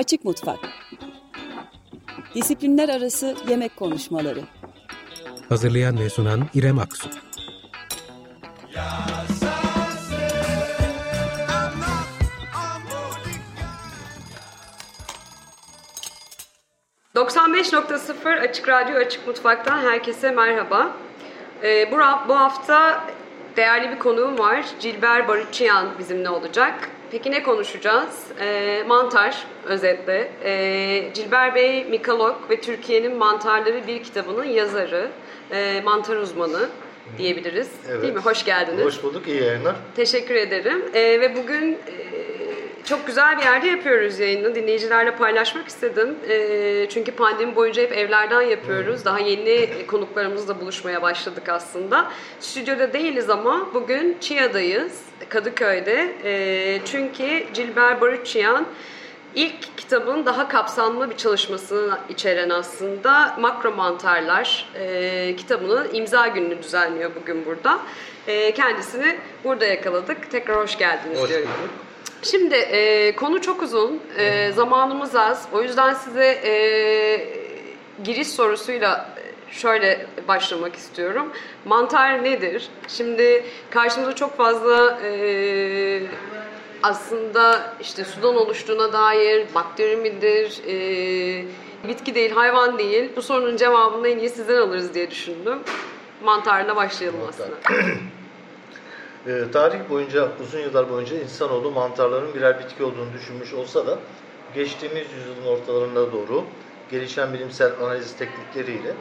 Açık Mutfak. Disiplinler Arası Yemek Konuşmaları. Hazırlayan ve sunan İrem Aksu. ...95.0 Açık Radyo Açık Mutfak'tan herkese merhaba. Ee, bu, bu hafta değerli bir konuğum var. Cilber Barutçıyan bizimle olacak. Peki ne konuşacağız? E, mantar özetle. E, Cilber Bey mikolog ve Türkiye'nin Mantarları bir kitabının yazarı, e, mantar uzmanı diyebiliriz. Evet. Değil mi? Hoş geldiniz. Hoş bulduk, iyi yayınlar. Teşekkür ederim. E, ve bugün e, çok güzel bir yerde yapıyoruz yayını. Dinleyicilerle paylaşmak istedim. E, çünkü pandemi boyunca hep evlerden yapıyoruz. Daha yeni konuklarımızla buluşmaya başladık aslında. Stüdyoda değiliz ama bugün Çiğa'dayız. Kadıköy'de. E, çünkü Cilber Barutçıyan ilk kitabın daha kapsamlı bir çalışmasını içeren aslında Makro Mantarlar e, kitabının imza gününü düzenliyor bugün burada. E, kendisini burada yakaladık. Tekrar hoş geldiniz hoş diyorum. Bulduk. Şimdi e, konu çok uzun, e, zamanımız az. O yüzden size e, giriş sorusuyla şöyle başlamak istiyorum. Mantar nedir? Şimdi karşımıza çok fazla e, aslında işte sudan oluştuğuna dair bakteri midir, e, bitki değil, hayvan değil. Bu sorunun cevabını en iyi sizden alırız diye düşündüm. Mantarla başlayalım Mantar. aslında. E, tarih boyunca, uzun yıllar boyunca insanoğlu mantarların birer bitki olduğunu düşünmüş olsa da geçtiğimiz yüzyılın ortalarına doğru gelişen bilimsel analiz teknikleriyle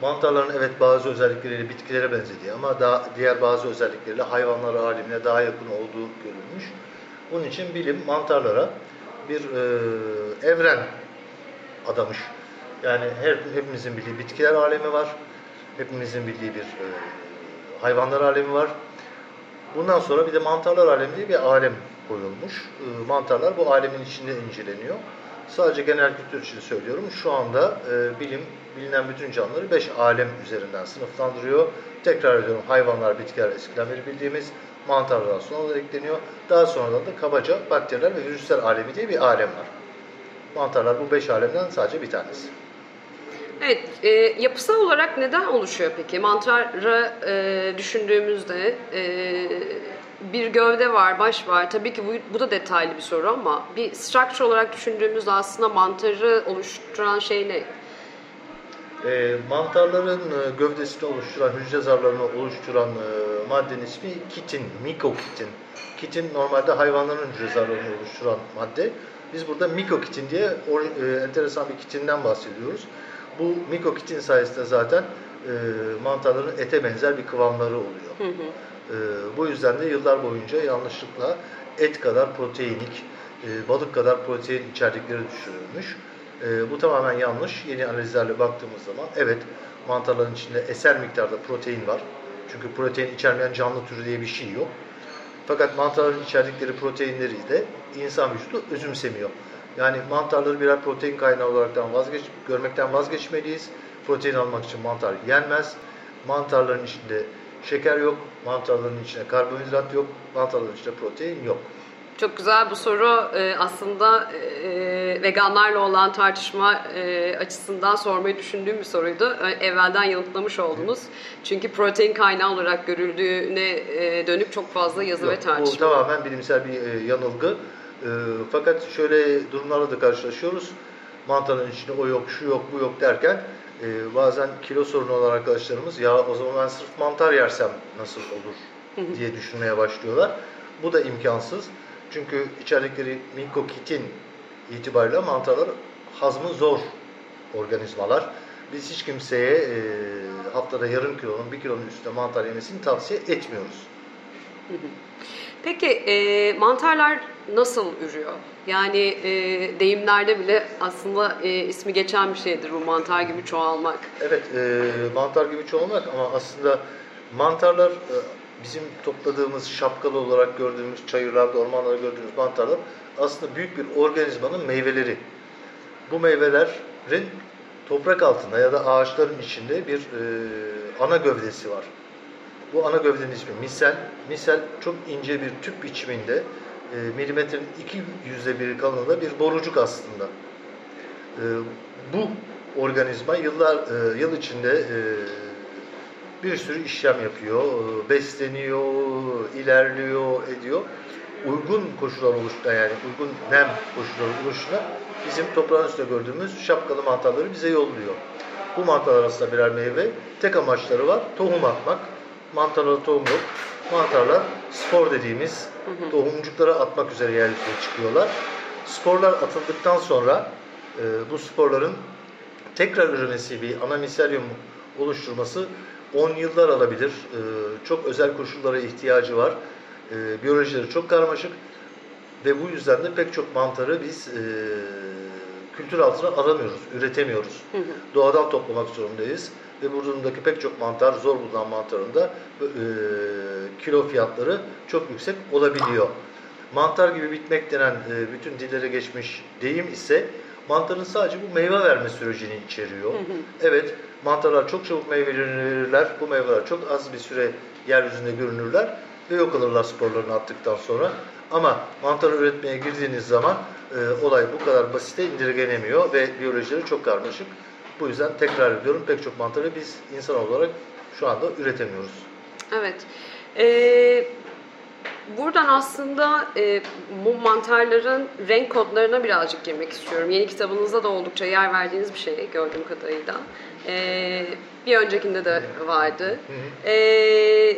mantarların evet bazı özellikleriyle bitkilere benzediği ama daha diğer bazı özellikleriyle hayvanlar alemine daha yakın olduğu görülmüş. Bunun için bilim mantarlara bir e, evren adamış. Yani her hepimizin bildiği bitkiler alemi var. Hepimizin bildiği bir e, hayvanlar alemi var. Bundan sonra bir de mantarlar alemi diye bir alem koyulmuş. E, mantarlar bu alemin içinde inceleniyor. Sadece genel kültür için söylüyorum. Şu anda e, bilim bilinen bütün canlıları 5 alem üzerinden sınıflandırıyor. Tekrar ediyorum hayvanlar, bitkiler eskiden beri bildiğimiz mantarlar sonra ekleniyor. Daha sonradan da kabaca bakteriler ve virüsler alemi diye bir alem var. Mantarlar bu 5 alemden sadece bir tanesi. Evet, e, yapısal olarak neden oluşuyor peki? Mantarı e, düşündüğümüzde e, bir gövde var, baş var. Tabii ki bu, bu da detaylı bir soru ama bir structure olarak düşündüğümüzde aslında mantarı oluşturan şey ne? E, mantarların e, gövdesini oluşturan, hücre zarlarını oluşturan e, maddenin ismi kitin, mikokitin. Kitin normalde hayvanların hücre zarlarını oluşturan madde. Biz burada mikokitin diye or, e, enteresan bir kitinden bahsediyoruz. Bu mikokitin sayesinde zaten e, mantarların ete benzer bir kıvamları oluyor. Hı hı. E, bu yüzden de yıllar boyunca yanlışlıkla et kadar proteinik, e, balık kadar protein içerdikleri düşürülmüş. E, bu tamamen yanlış. Yeni analizlerle baktığımız zaman evet mantarların içinde eser miktarda protein var. Çünkü protein içermeyen canlı türü diye bir şey yok. Fakat mantarların içerdikleri proteinleri de insan vücudu özümsemiyor. Yani mantarları birer protein kaynağı olaraktan vazgeç, görmekten vazgeçmeliyiz. Protein almak için mantar yenmez. Mantarların içinde şeker yok, mantarların içinde karbonhidrat yok, mantarların içinde protein yok. Çok güzel bu soru e, aslında e, veganlarla olan tartışma e, açısından sormayı düşündüğüm bir soruydu. Evvelden yanıtlamış oldunuz. Çünkü protein kaynağı olarak görüldüğüne dönük çok fazla yazı Yok, ve tartışma. Bu tamamen bilimsel bir yanılgı. Fakat şöyle durumlarla da karşılaşıyoruz. Mantarın içinde o yok, şu yok, bu yok derken bazen kilo sorunu olan arkadaşlarımız ya o zaman ben sırf mantar yersem nasıl olur diye düşünmeye başlıyorlar. Bu da imkansız. Çünkü içerdikleri mikokitin itibariyle mantarlar hazmı zor organizmalar. Biz hiç kimseye e, haftada yarım kilonun, bir kilonun üstünde mantar yemesini tavsiye etmiyoruz. Peki e, mantarlar nasıl ürüyor? Yani e, deyimlerde bile aslında e, ismi geçen bir şeydir bu mantar gibi çoğalmak. Evet, e, mantar gibi çoğalmak ama aslında mantarlar e, bizim topladığımız şapkalı olarak gördüğümüz çayırlarda, ormanlarda gördüğümüz mantarlar aslında büyük bir organizmanın meyveleri. Bu meyvelerin toprak altında ya da ağaçların içinde bir e, ana gövdesi var. Bu ana gövdenin ismi misel. Misel çok ince bir tüp biçiminde e, milimetrenin iki yüzde biri kalınlığında bir borucuk aslında. E, bu organizma yıllar e, yıl içinde e, bir sürü işlem yapıyor, e, besleniyor, ilerliyor, ediyor. Uygun koşullar oluştuğunda yani uygun nem koşulları oluştuğunda bizim toprağın üstünde gördüğümüz şapkalı mantarları bize yolluyor. Bu mantarlar aslında birer meyve. Tek amaçları var, tohum atmak. Mantarlarda tohum yok. Mantarlar spor dediğimiz tohumcuklara atmak üzere yeryüzüne çıkıyorlar. Sporlar atıldıktan sonra e, bu sporların tekrar üremesi, bir anamiselyum oluşturması 10 yıllar alabilir. E, çok özel koşullara ihtiyacı var. E, biyolojileri çok karmaşık ve bu yüzden de pek çok mantarı biz e, kültür altına aramıyoruz, üretemiyoruz. Doğadan toplamak zorundayız ve buradaki pek çok mantar, zor bulunan mantarın da e, kilo fiyatları çok yüksek olabiliyor. Mantar gibi bitmek denen e, bütün dillere geçmiş deyim ise mantarın sadece bu meyve verme sürecini içeriyor. Evet, mantarlar çok çabuk meyvelerini verirler. Bu meyveler çok az bir süre yeryüzünde görünürler ve yok olurlar sporlarını attıktan sonra. Ama mantar üretmeye girdiğiniz zaman e, olay bu kadar basite indirgenemiyor ve biyolojileri çok karmaşık. Bu yüzden tekrar ediyorum pek çok mantarı biz insan olarak şu anda üretemiyoruz. Evet. Ee, buradan aslında e, bu mantarların renk kodlarına birazcık girmek istiyorum. Yeni kitabınızda da oldukça yer verdiğiniz bir şey gördüğüm kadarıyla. Ee, bir öncekinde de vardı. Ee,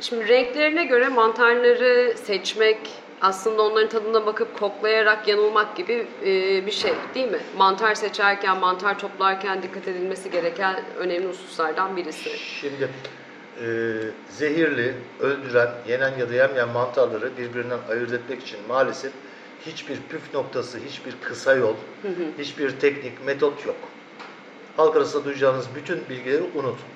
şimdi renklerine göre mantarları seçmek, aslında onların tadına bakıp koklayarak yanılmak gibi e, bir şey değil mi? Mantar seçerken, mantar toplarken dikkat edilmesi gereken önemli hususlardan birisi. Şimdi e, zehirli, öldüren, yenen ya da yemeyen mantarları birbirinden ayırt etmek için maalesef hiçbir püf noktası, hiçbir kısa yol, hiçbir teknik, metot yok. Halk arasında duyacağınız bütün bilgileri unutun.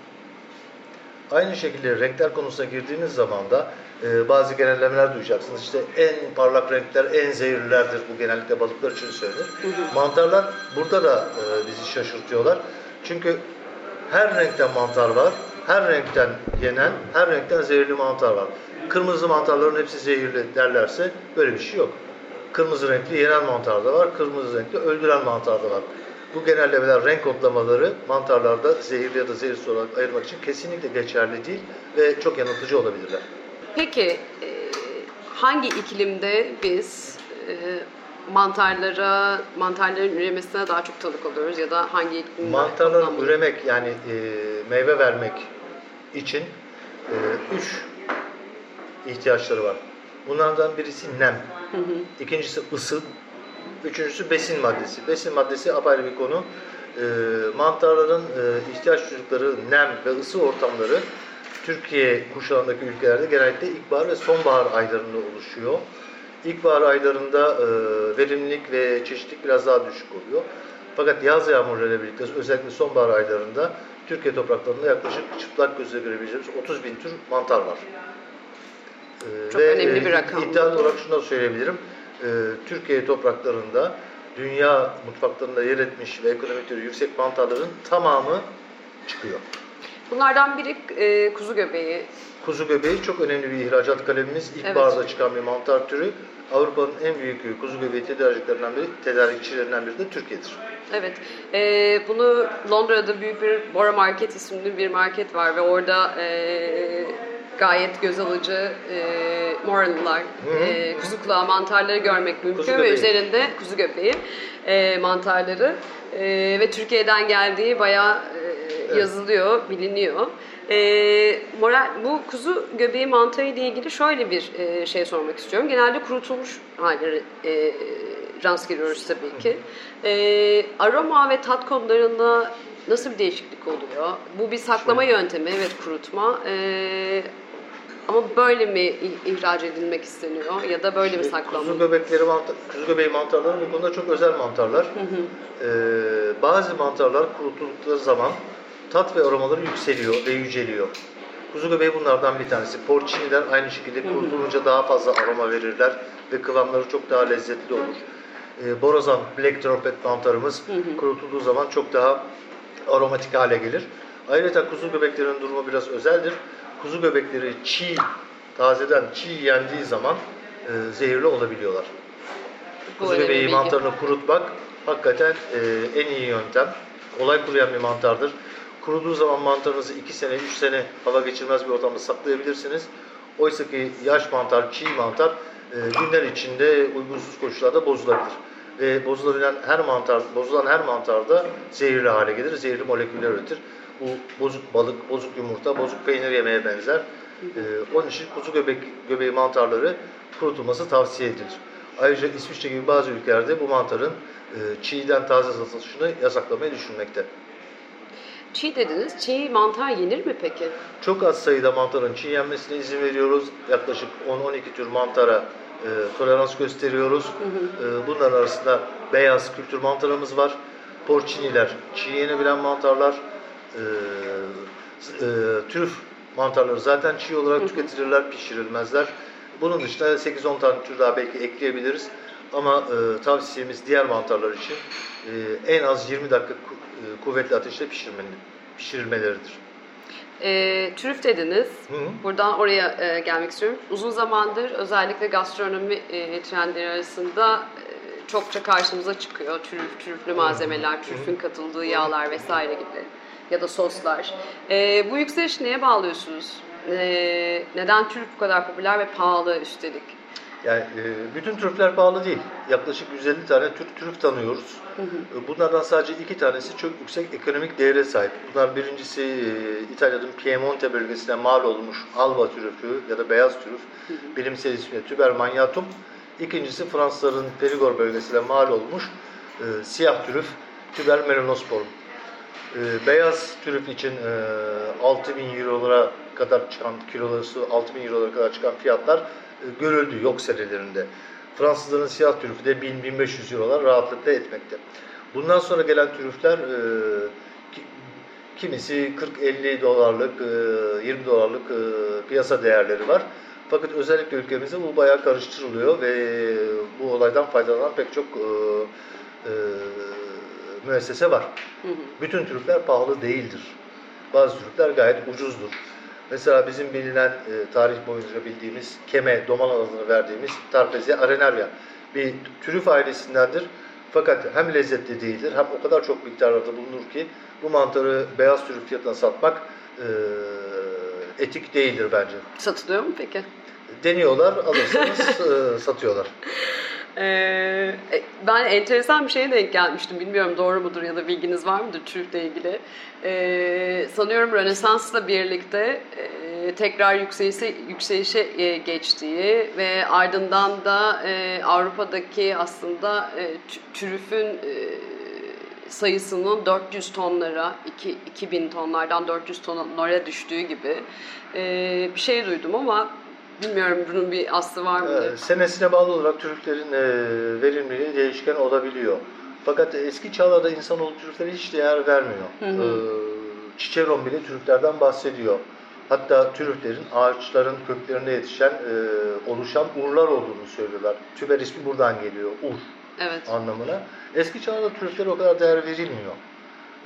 Aynı şekilde renkler konusuna girdiğiniz zaman da e, bazı genellemeler duyacaksınız. İşte en parlak renkler en zehirlilerdir. Bu genellikle balıklar için söylenir. Mantarlar burada da e, bizi şaşırtıyorlar. Çünkü her renkten mantar var. Her renkten yenen, her renkten zehirli mantar var. Kırmızı mantarların hepsi zehirli derlerse böyle bir şey yok. Kırmızı renkli yenen mantar da var, kırmızı renkli öldüren mantar da var. Bu genellemeler, renk kodlamaları mantarlarda zehirli ya da zehirsiz olarak ayırmak için kesinlikle geçerli değil ve çok yanıltıcı olabilirler. Peki e, hangi iklimde biz e, mantarlara, mantarların üremesine daha çok tanık oluyoruz ya da hangi iklimde? Mantarların üremek yani e, meyve vermek için e, üç ihtiyaçları var. Bunlardan birisi nem, ikincisi ısı, üçüncüsü besin maddesi. Besin maddesi apayrı bir konu. E, mantarların e, ihtiyaç duydukları nem ve ısı ortamları Türkiye kuşağındaki ülkelerde genellikle ilkbahar ve sonbahar aylarında oluşuyor. İlkbahar aylarında e, verimlilik ve çeşitlilik biraz daha düşük oluyor. Fakat yaz yağmurlarıyla birlikte özellikle sonbahar aylarında Türkiye topraklarında yaklaşık çıplak gözle görebileceğimiz 30 bin tür mantar var. E, Çok önemli bir e, rakam. İddialı olarak şunu da söyleyebilirim. E, Türkiye topraklarında dünya mutfaklarında yer etmiş ve ekonomikleri yüksek mantarların tamamı çıkıyor. Bunlardan biri e, kuzu göbeği. Kuzu göbeği çok önemli bir ihracat kalemimiz. İlkbaharda çıkan bir mantar türü. Avrupa'nın en büyük kuzu göbeği tedarikçilerinden biri, tedarikçilerinden biri de Türkiye'dir. Evet. E, bunu Londra'da büyük bir Bora Market isimli bir market var ve orada e, gayet göz alıcı e, moralılar, e, kuzu kulağı mantarları görmek mümkün Kuzu ve göbeği. üzerinde kuzu göbeği e, mantarları e, ve Türkiye'den geldiği bayağı e, yazılıyor, biliniyor. E, moral, bu kuzu göbeği mantarı ile ilgili şöyle bir e, şey sormak istiyorum. Genelde kurutulmuş halleri e, rast geliyoruz tabii ki. E, aroma ve tat konularında nasıl bir değişiklik oluyor? Bu bir saklama yöntemi, evet kurutma. E, ama böyle mi ihraç edilmek isteniyor ya da böyle mi saklama? Kuzu göbekleri mantar, kuzu göbeği mantarları bu konuda çok özel mantarlar. Ee, bazı mantarlar kurutuldukları zaman tat ve aromaları yükseliyor ve yüceliyor. Kuzu göbeği bunlardan bir tanesi. Porciniler aynı şekilde kurutulunca daha fazla aroma verirler ve kıvamları çok daha lezzetli olur. Ee, borazan, black trumpet mantarımız kurutulduğu zaman çok daha aromatik hale gelir. Ayrıca kuzu göbeklerinin durumu biraz özeldir. Kuzu göbekleri çiğ, tazeden çiğ yendiği zaman e, zehirli olabiliyorlar. Bu Kuzu göbeği mantarını kurutmak hakikaten e, en iyi yöntem. Kolay kuruyan bir mantardır. Kuruduğu zaman mantarınızı 2 sene, 3 sene hava geçirmez bir ortamda saklayabilirsiniz. Oysa ki yaş mantar, çiğ mantar e, günler içinde uygunsuz koşullarda bozulabilir. Ve bozulabilen her mantar, bozulan her mantarda zehirli hale gelir, zehirli moleküller üretir. Bu bozuk balık, bozuk yumurta, bozuk peynir yemeye benzer. E, onun için kuzu göbek, göbeği mantarları kurutulması tavsiye edilir. Ayrıca İsviçre gibi bazı ülkelerde bu mantarın e, çiğden taze satılışını yasaklamayı düşünmekte. Çiğ dediniz. Çiğ mantar yenir mi peki? Çok az sayıda mantarın çiğ yenmesine izin veriyoruz. Yaklaşık 10-12 tür mantara e, tolerans gösteriyoruz. E, bunların arasında beyaz kültür mantarımız var. Porciniler, çiğ yenebilen mantarlar. E, e, trüf mantarları zaten çiğ olarak tüketilirler, pişirilmezler. Bunun dışında 8-10 tane tür daha belki ekleyebiliriz. Ama e, tavsiyemiz diğer mantarlar için e, en az 20 dakika ku- e, kuvvetli ateşte pişirmeli, pişirilmeleridir. E, trüf dediniz. Hı hı. Buradan oraya e, gelmek istiyorum. Uzun zamandır özellikle gastronomi e, trendleri arasında e, çokça karşımıza çıkıyor. Trüf, trüflü malzemeler, trüfün katıldığı yağlar vesaire gibi ya da soslar. E, bu yükseliş neye bağlıyorsunuz? E, neden trüf bu kadar popüler ve pahalı üstelik? Yani e, bütün trüfler pahalı değil. Yaklaşık 150 tane tür trüf tanıyoruz. E, Bunlardan sadece iki tanesi çok yüksek ekonomik değere sahip. Bunlar birincisi e, İtalya'nın Piemonte bölgesine mal olmuş alba trüfü ya da beyaz trüf. Bilimsel ismi Tuber magnatum. İkincisi Fransızların Perigord bölgesine mal olmuş e, siyah trüf Tuber melanosporum. E, beyaz trüf için e, 6000 eurolara kadar çıkan kilosu 6000 eurolara kadar çıkan fiyatlar görüldü yok senelerinde. Fransızların siyah trüfü de 1000-1500 eurolar rahatlıkla etmekte. Bundan sonra gelen trüfler e, ki- kimisi 40-50 dolarlık, e, 20 dolarlık e, piyasa değerleri var. Fakat özellikle ülkemizde bu bayağı karıştırılıyor ve bu olaydan faydalanan pek çok e, e, müessese var. Bütün trüfler pahalı değildir. Bazı trüfler gayet ucuzdur. Mesela bizim bilinen e, tarih boyunca bildiğimiz keme, domal adını verdiğimiz Tarpezia arenaria bir trüf ailesindendir. Fakat hem lezzetli değildir hem o kadar çok miktarlarda bulunur ki bu mantarı beyaz trüf fiyatına satmak e, etik değildir bence. Satılıyor mu peki? Deniyorlar, alırsanız e, satıyorlar. Ee, e, ben enteresan bir şeye denk gelmiştim. Bilmiyorum doğru mudur ya da bilginiz var mıdır trüfle ilgili. Ee, sanıyorum Rönesans'la birlikte e, tekrar yükselişe, yükselişe e, geçtiği ve ardından da e, Avrupa'daki aslında e, tü- trüfün e, sayısının 400 tonlara, 2, 2000 tonlardan 400 tonlara düştüğü gibi e, bir şey duydum ama bilmiyorum bunun bir aslı var mı? Ee, senesine bağlı olarak trüflerin e, verimliliği değişken olabiliyor. Fakat eski çağlarda insanoğlu trüflere hiç değer vermiyor. Ee, Ciceron bile trüflerden bahsediyor. Hatta trüflerin ağaçların köklerinde yetişen, e, oluşan urlar olduğunu söylüyorlar. Tüber ismi buradan geliyor, ur Evet. anlamına. Eski çağlarda trüflere o kadar değer verilmiyor.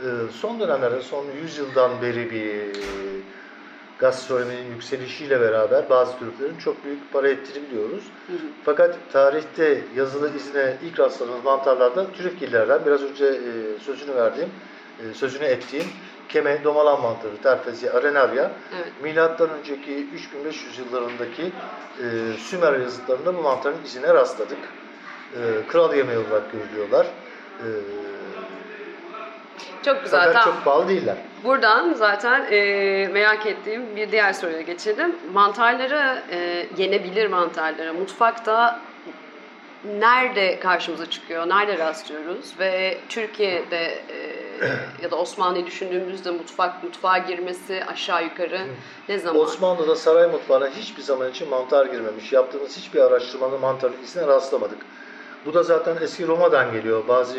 Ee, son dönemlerde, son 100 yıldan beri bir gastronominin yükselişiyle beraber bazı trüflerin çok büyük para ettiğini biliyoruz. Fakat tarihte yazılı izine ilk rastladığımız mantarlarda trüfgillerden biraz önce e, sözünü verdiğim, e, sözünü ettiğim keme domalan mantarı Terfezia arenaria Evet. milattan önceki 3500 yıllarındaki e, Sümer yazıtlarında bu mantarın izine rastladık. E, kral yemeği olarak görülüyorlar. E, Çok güzel. fakat Tamam. çok pahalı değiller. Buradan zaten e, merak ettiğim bir diğer soruya geçelim. Mantarları, e, yenebilir mantarları mutfakta nerede karşımıza çıkıyor, nerede rastlıyoruz ve Türkiye'de e, ya da Osmanlı'yı düşündüğümüzde mutfak mutfağa girmesi aşağı yukarı ne zaman? Osmanlı'da saray mutfağına hiçbir zaman için mantar girmemiş. Yaptığımız hiçbir araştırmada mantarın izine rastlamadık. Bu da zaten eski Roma'dan geliyor. Bazı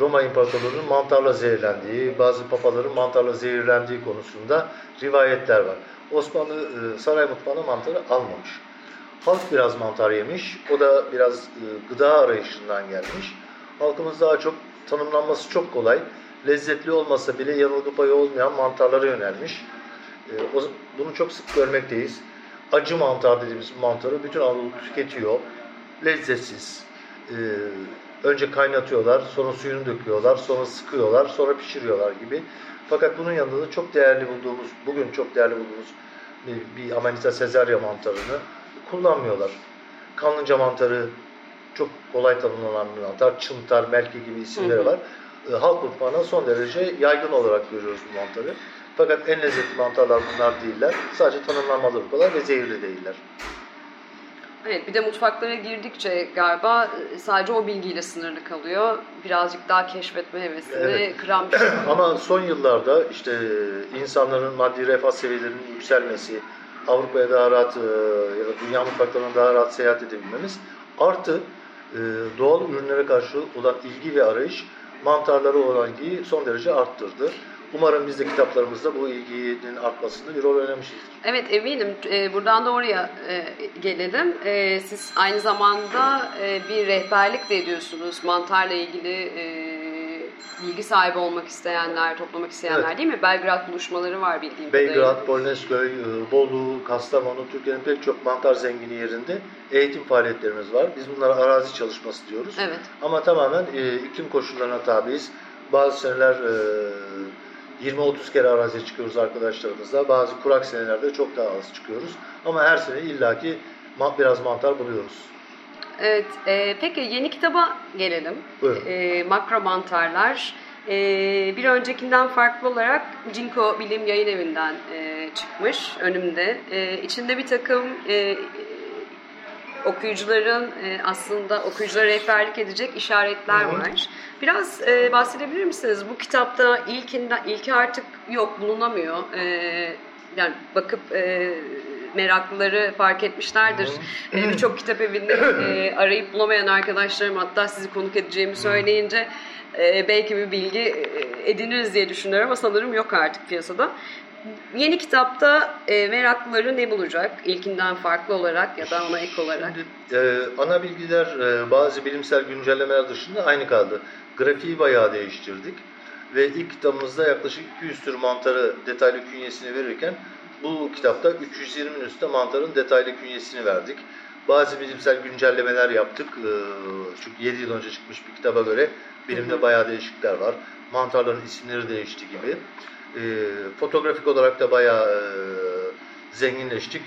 Roma İmparatorluğu'nun mantarla zehirlendiği, bazı papaların mantarla zehirlendiği konusunda rivayetler var. Osmanlı e, saray mutfağına mantarı almamış. Halk biraz mantar yemiş. O da biraz e, gıda arayışından gelmiş. Halkımız daha çok tanımlanması çok kolay. Lezzetli olmasa bile yanılgı payı olmayan mantarlara yönelmiş. E, Bunu çok sık görmekteyiz. acı mantar dediğimiz mantarı bütün Anadolu tüketiyor. Lezzetsiz. Önce kaynatıyorlar, sonra suyunu döküyorlar, sonra sıkıyorlar, sonra pişiriyorlar gibi. Fakat bunun yanında da çok değerli bulduğumuz, bugün çok değerli bulduğumuz bir, Amanita caesarea mantarını kullanmıyorlar. Kanlıca mantarı çok kolay tanımlanan bir mantar. Çıntar, melki gibi isimleri Hı hı. var. E, halk mutfağına son derece yaygın olarak görüyoruz bu mantarı. Fakat en lezzetli mantarlar bunlar değiller. Sadece tanımlanmaları kolay ve zehirli değiller. Evet bir de mutfaklara girdikçe galiba e, sadece o bilgiyle sınırlı kalıyor. Birazcık daha keşfetme hevesini Evet. kıran bir şey. Ama son yıllarda işte insanların maddi refah seviyelerinin yükselmesi, Avrupa'ya daha rahat e, ya da dünya mutfaklarına daha rahat seyahat edebilmemiz artı e, doğal ürünlere karşı olan ilgi ve arayış mantarlara olan ilgiyi son derece arttırdı. Umarım biz de kitaplarımızda bu ilginin artmasında bir rol oynamışızdır. Evet eminim. Ee, buradan da oraya e, gelelim. Ee, siz aynı zamanda e, bir rehberlik de ediyorsunuz. Mantarla ilgili e, bilgi sahibi olmak isteyenler, toplamak isteyenler Evet. değil mi? Belgrad buluşmaları var bildiğim kadarıyla. Belgrad, Polonezköy, e, Bolu, Kastamonu, Türkiye'nin pek çok mantar zengini yerinde eğitim faaliyetlerimiz var. Biz bunlara arazi çalışması diyoruz. Evet. Ama tamamen e, iklim koşullarına tabiiz. Bazı seneler e, 20-30 kere araziye çıkıyoruz arkadaşlarımızla. Bazı kurak senelerde çok daha az çıkıyoruz. Ama her sene illaki biraz mantar buluyoruz. Evet. e, peki yeni kitaba gelelim. Buyurun. E, makro mantarlar. E, bir öncekinden farklı olarak Cinko Bilim Yayın Evi'nden e, çıkmış önümde. E, içinde bir takım e, okuyucuların e, aslında okuyuculara rehberlik edecek işaretler Hı hı. var. Biraz e, bahsedebilir misiniz? Bu kitapta ilkinden ilki artık yok bulunamıyor. E, yani bakıp e, meraklıları fark etmişlerdir. E, Birçok kitap evinde e, arayıp bulamayan arkadaşlarım hatta sizi konuk edeceğimi söyleyince e, belki bir bilgi ediniriz diye düşünüyorum ama sanırım yok artık piyasada. Yeni kitapta e, meraklıları ne bulacak? İlkinden farklı olarak ya da ona ek olarak. Şimdi e, ana bilgiler e, bazı bilimsel güncellemeler dışında aynı kaldı. Grafiği bayağı değiştirdik. Ve ilk kitabımızda yaklaşık 200 tür mantarı detaylı künyesini verirken bu kitapta 320'nin üstünde mantarın detaylı künyesini verdik. Bazı bilimsel güncellemeler yaptık. E, çünkü 7 yıl önce çıkmış bir kitaba göre bilimde bayağı değişiklikler var. Mantarların isimleri değişti gibi. E, fotoğrafik olarak da bayağı e, zenginleştik.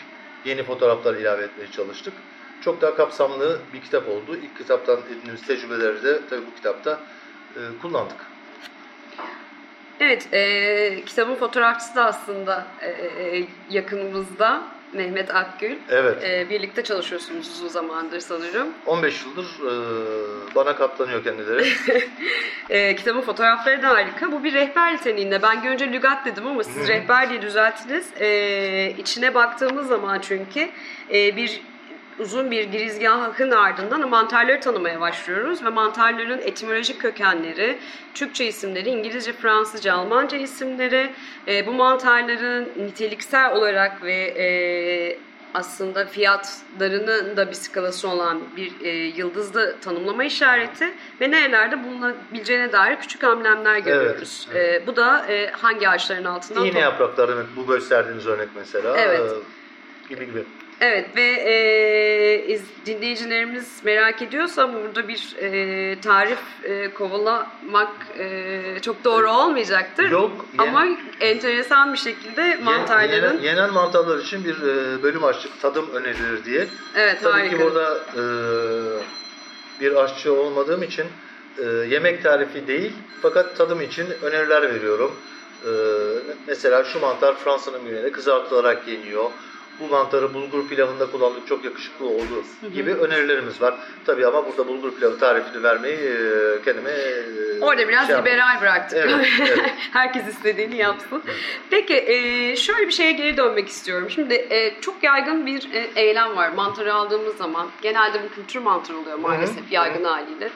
Yeni fotoğraflar ilave etmeye çalıştık. Çok daha kapsamlı bir kitap oldu. İlk kitaptan edindiğimiz tecrübeleri de tabii bu kitapta e, kullandık. Evet, e, kitabın fotoğrafçısı da aslında e, e, yakınımızda Mehmet Akgül. Evet. E, birlikte çalışıyorsunuz uzun zamandır sanırım. 15 yıldır e, bana katlanıyor kendileri. E, kitabın fotoğrafları da harika. Bu bir rehber niteliğinde. Ben önce lügat dedim ama siz rehber diye düzelttiniz. E, içine baktığımız zaman çünkü e, bir uzun bir girizgahın ardından mantarları tanımaya başlıyoruz ve mantarların etimolojik kökenleri, Türkçe isimleri, İngilizce, Fransızca, Almanca isimleri, e, bu mantarların niteliksel olarak ve e, aslında fiyatlarının da bir skalası olan bir e, yıldızlı tanımlama işareti ve nerelerde bulunabileceğine dair küçük amblemler görüyoruz. evet. E, bu da e, hangi ağaçların altından İğne yapraklar demek bu gösterdiğiniz örnek mesela. Evet. E, gibi gibi. Evet ve e, iz- dinleyicilerimiz merak ediyorsa burada bir e, tarif e, kovalamak e, çok doğru olmayacaktır. Yok. Ama enteresan bir şekilde mantarların... Yenen, yenen mantarlar için bir e, bölüm açtık. Tadım önerilir diye. evet Tabii harika. ki burada e, bir aşçı olmadığım için e, yemek tarifi değil fakat tadım için öneriler veriyorum. E, mesela şu mantar Fransa'nın güneyinde kızartılarak yeniyor. Bu mantarı bulgur pilavında kullandık çok yakışıklı oldu gibi önerilerimiz var. Tabii ama burada bulgur pilavı tarifini vermeyi e, kendime e, Orada biraz şey liberal bıraktık. Evet, evet. Herkes istediğini yapsın. Peki e, şöyle bir şeye geri dönmek istiyorum. Şimdi e, çok yaygın bir e, eylem var. Mantarı aldığımız zaman genelde bu kültür mantarı oluyor maalesef Hı hı. yaygın haliyle.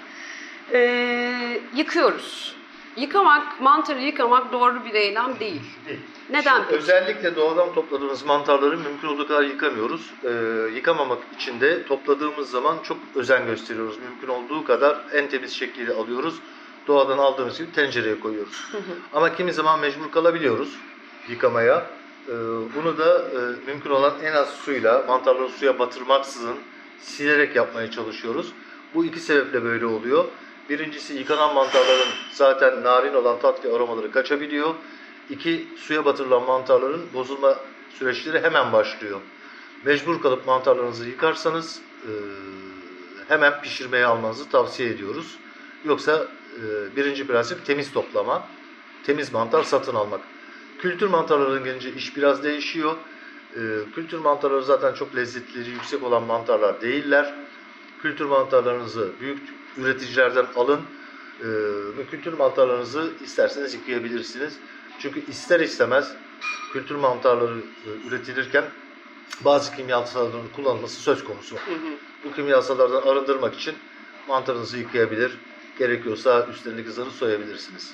E, yıkıyoruz. Yıkamak, mantarı yıkamak doğru bir eylem değil. Değil. Neden Şimdi peki? özellikle doğadan topladığımız mantarları mümkün olduğu kadar yıkamıyoruz. Ee, yıkamamak için de topladığımız zaman çok özen gösteriyoruz. Mümkün olduğu kadar en temiz şekliyle alıyoruz. Doğadan aldığımız gibi tencereye koyuyoruz. Ama kimi zaman mecbur kalabiliyoruz yıkamaya. Ee, bunu da e, mümkün olan en az suyla, mantarları suya batırmaksızın silerek yapmaya çalışıyoruz. Bu iki sebeple böyle oluyor. Birincisi yıkanan mantarların zaten narin olan tat ve aromaları kaçabiliyor. İki, suya batırılan mantarların bozulma süreçleri hemen başlıyor. Mecbur kalıp mantarlarınızı yıkarsanız hemen pişirmeye almanızı tavsiye ediyoruz. Yoksa birinci prensip temiz toplama, temiz mantar satın almak. Kültür mantarlarına gelince iş biraz değişiyor. Kültür mantarları zaten çok lezzetleri yüksek olan mantarlar değiller. Kültür mantarlarınızı büyük üreticilerden alın. E, kültür mantarlarınızı isterseniz yıkayabilirsiniz. Çünkü ister istemez kültür mantarları e, üretilirken bazı kimyasalların kullanılması söz konusu. Hı hı. Bu kimyasallardan arındırmak için mantarınızı yıkayabilir. Gerekiyorsa üstlerindeki zarı soyabilirsiniz.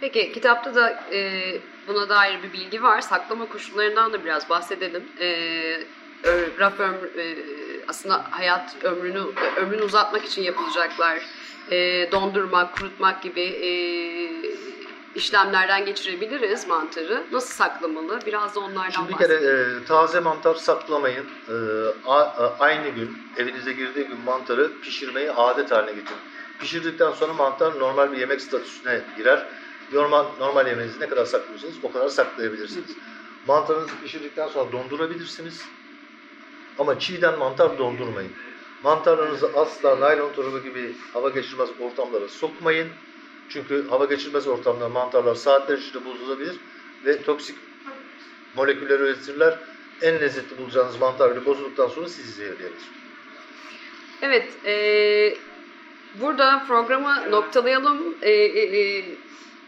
Peki kitapta da e, buna dair bir bilgi var. Saklama koşullarından da biraz bahsedelim. E, raf ömrü, e, aslında hayat ömrünü ömrünü uzatmak için yapılacaklar. E, dondurmak, kurutmak gibi e, işlemlerden geçirebiliriz mantarı. Nasıl saklamalı? Biraz da onlardan Şimdi bir kere e, taze mantar saklamayın. E, a, a, aynı gün evinize girdiği gün mantarı pişirmeyi adet haline getirin. Pişirdikten sonra mantar normal bir yemek statüsüne girer. Normal, normal yemeğinizi ne kadar saklıyorsanız o kadar saklayabilirsiniz. Mantarınızı pişirdikten sonra dondurabilirsiniz. Ama çiğden mantar dondurmayın. Mantarlarınızı asla naylon torba gibi hava geçirmez ortamlara sokmayın. Çünkü hava geçirmez ortamda mantarlar saatler içinde bozulabilir ve toksik moleküller üretirler. En lezzetli bulacağınız mantar bile bozulduktan sonra sizi zehirleyebilir. Evet, e, burada programı noktalayalım. E, e,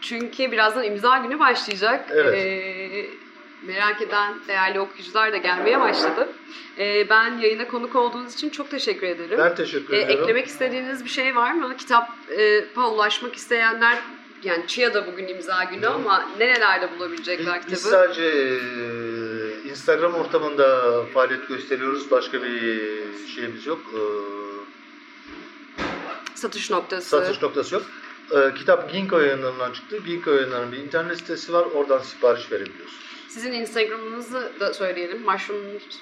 çünkü birazdan imza günü başlayacak. Evet. E, merak eden değerli okuyucular da gelmeye başladı. E, ben yayına konuk olduğunuz için çok teşekkür ederim. Ben teşekkür e, ederim. Eklemek istediğiniz bir şey var mı? Kitapa ulaşmak isteyenler yani Çiğa'da bugün imza günü ama nerelerde bulabilecekler kitabı? Biz sadece e, Instagram ortamında faaliyet gösteriyoruz. Başka bir şeyimiz yok. E, satış noktası. Satış noktası yok. E, kitap Ginkgo yayınlarından çıktı. Ginkgo yayınlarının bir internet sitesi var. Oradan sipariş verebiliyorsunuz. Sizin Instagram'ınızı da söyleyelim. Mushroom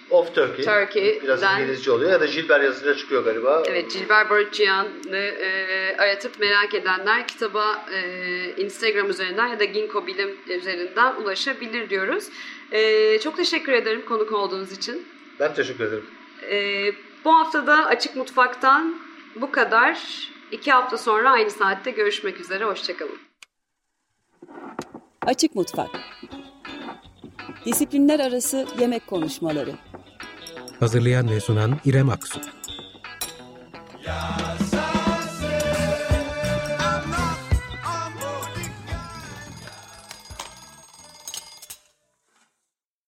of Turkey. Turkey. Biraz İngilizce oluyor ya da Gilber yazıyla çıkıyor galiba. Evet, Gilber Barutçıyan'ı e, aratıp merak edenler kitaba e, Instagram üzerinden ya da Ginkgo Bilim üzerinden ulaşabilir diyoruz. E, çok teşekkür ederim konuk olduğunuz için. Ben teşekkür ederim. E, bu hafta da Açık Mutfak'tan bu kadar. İki hafta sonra aynı saatte görüşmek üzere. Hoşçakalın. Açık Mutfak Disiplinler Arası Yemek Konuşmaları. Hazırlayan ve sunan İrem Aksu. Ya